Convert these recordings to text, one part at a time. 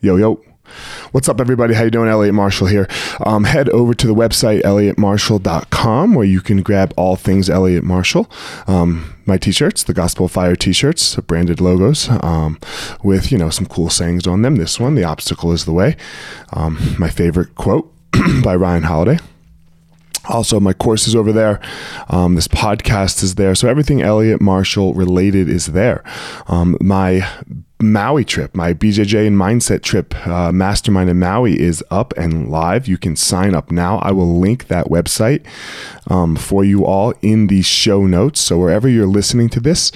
Yo, yo. What's up, everybody? How you doing? Elliot Marshall here. Um, head over to the website, elliottmarshall.com, where you can grab all things Elliot Marshall. Um, my t-shirts, the Gospel of Fire t-shirts, branded logos, um, with, you know, some cool sayings on them. This one, the obstacle is the way. Um, my favorite quote by Ryan Holiday. Also, my course is over there. Um, this podcast is there. So everything Elliot Marshall related is there. Um, my Maui trip, my BJJ and mindset trip, uh, mastermind in Maui is up and live. You can sign up now. I will link that website um, for you all in the show notes. So wherever you're listening to this,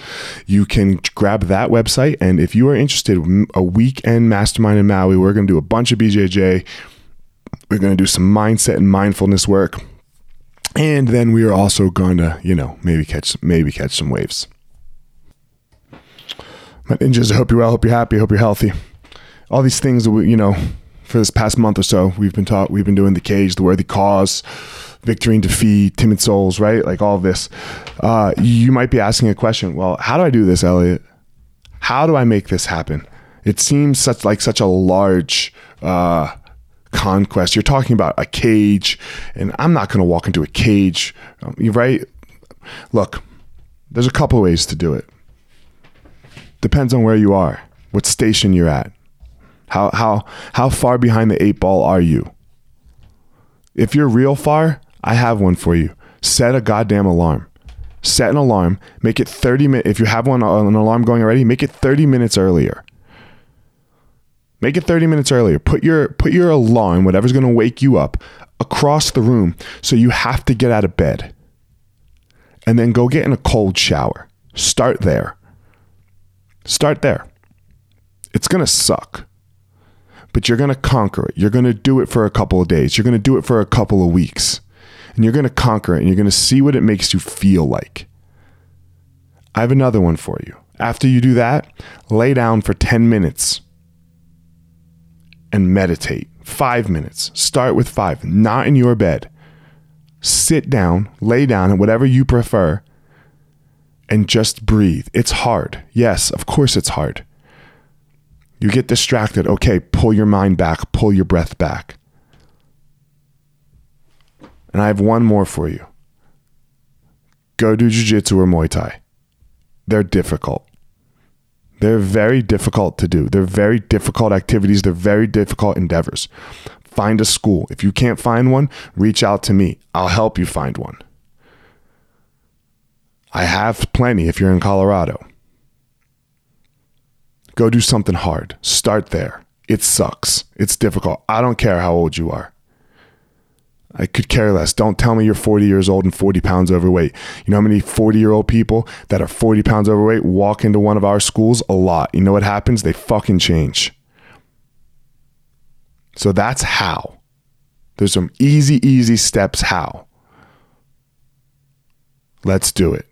you can grab that website. And if you are interested, a weekend mastermind in Maui, we're going to do a bunch of BJJ. We're going to do some mindset and mindfulness work. And then we are also going to, you know, maybe catch maybe catch some waves my ninjas. I hope you're well. I Hope you're happy. I Hope you're healthy. All these things that we, you know, for this past month or so, we've been taught. We've been doing the cage, the worthy cause, victory and defeat, timid souls, right? Like all this. Uh, you might be asking a question. Well, how do I do this, Elliot? How do I make this happen? It seems such like such a large uh, conquest. You're talking about a cage, and I'm not going to walk into a cage. Um, right. Look, there's a couple ways to do it. Depends on where you are, what station you're at. How how how far behind the eight ball are you? If you're real far, I have one for you. Set a goddamn alarm. Set an alarm. Make it 30 minutes. If you have one uh, an alarm going already, make it 30 minutes earlier. Make it 30 minutes earlier. Put your put your alarm, whatever's going to wake you up, across the room so you have to get out of bed. And then go get in a cold shower. Start there. Start there. It's going to suck, but you're going to conquer it. You're going to do it for a couple of days. You're going to do it for a couple of weeks, and you're going to conquer it, and you're going to see what it makes you feel like. I have another one for you. After you do that, lay down for 10 minutes and meditate. Five minutes. Start with five, not in your bed. Sit down, lay down, whatever you prefer, and just breathe. It's hard. Yes, of course it's hard. You get distracted. Okay, pull your mind back, pull your breath back. And I have one more for you go do jujitsu or Muay Thai. They're difficult. They're very difficult to do. They're very difficult activities. They're very difficult endeavors. Find a school. If you can't find one, reach out to me. I'll help you find one. I have plenty if you're in Colorado. Go do something hard. Start there. It sucks. It's difficult. I don't care how old you are. I could care less. Don't tell me you're 40 years old and 40 pounds overweight. You know how many 40 year old people that are 40 pounds overweight walk into one of our schools? A lot. You know what happens? They fucking change. So that's how. There's some easy, easy steps how. Let's do it.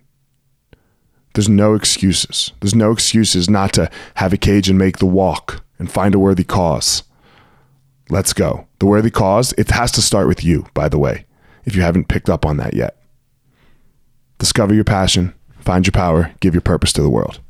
There's no excuses. There's no excuses not to have a cage and make the walk and find a worthy cause. Let's go. The worthy cause, it has to start with you, by the way, if you haven't picked up on that yet. Discover your passion, find your power, give your purpose to the world.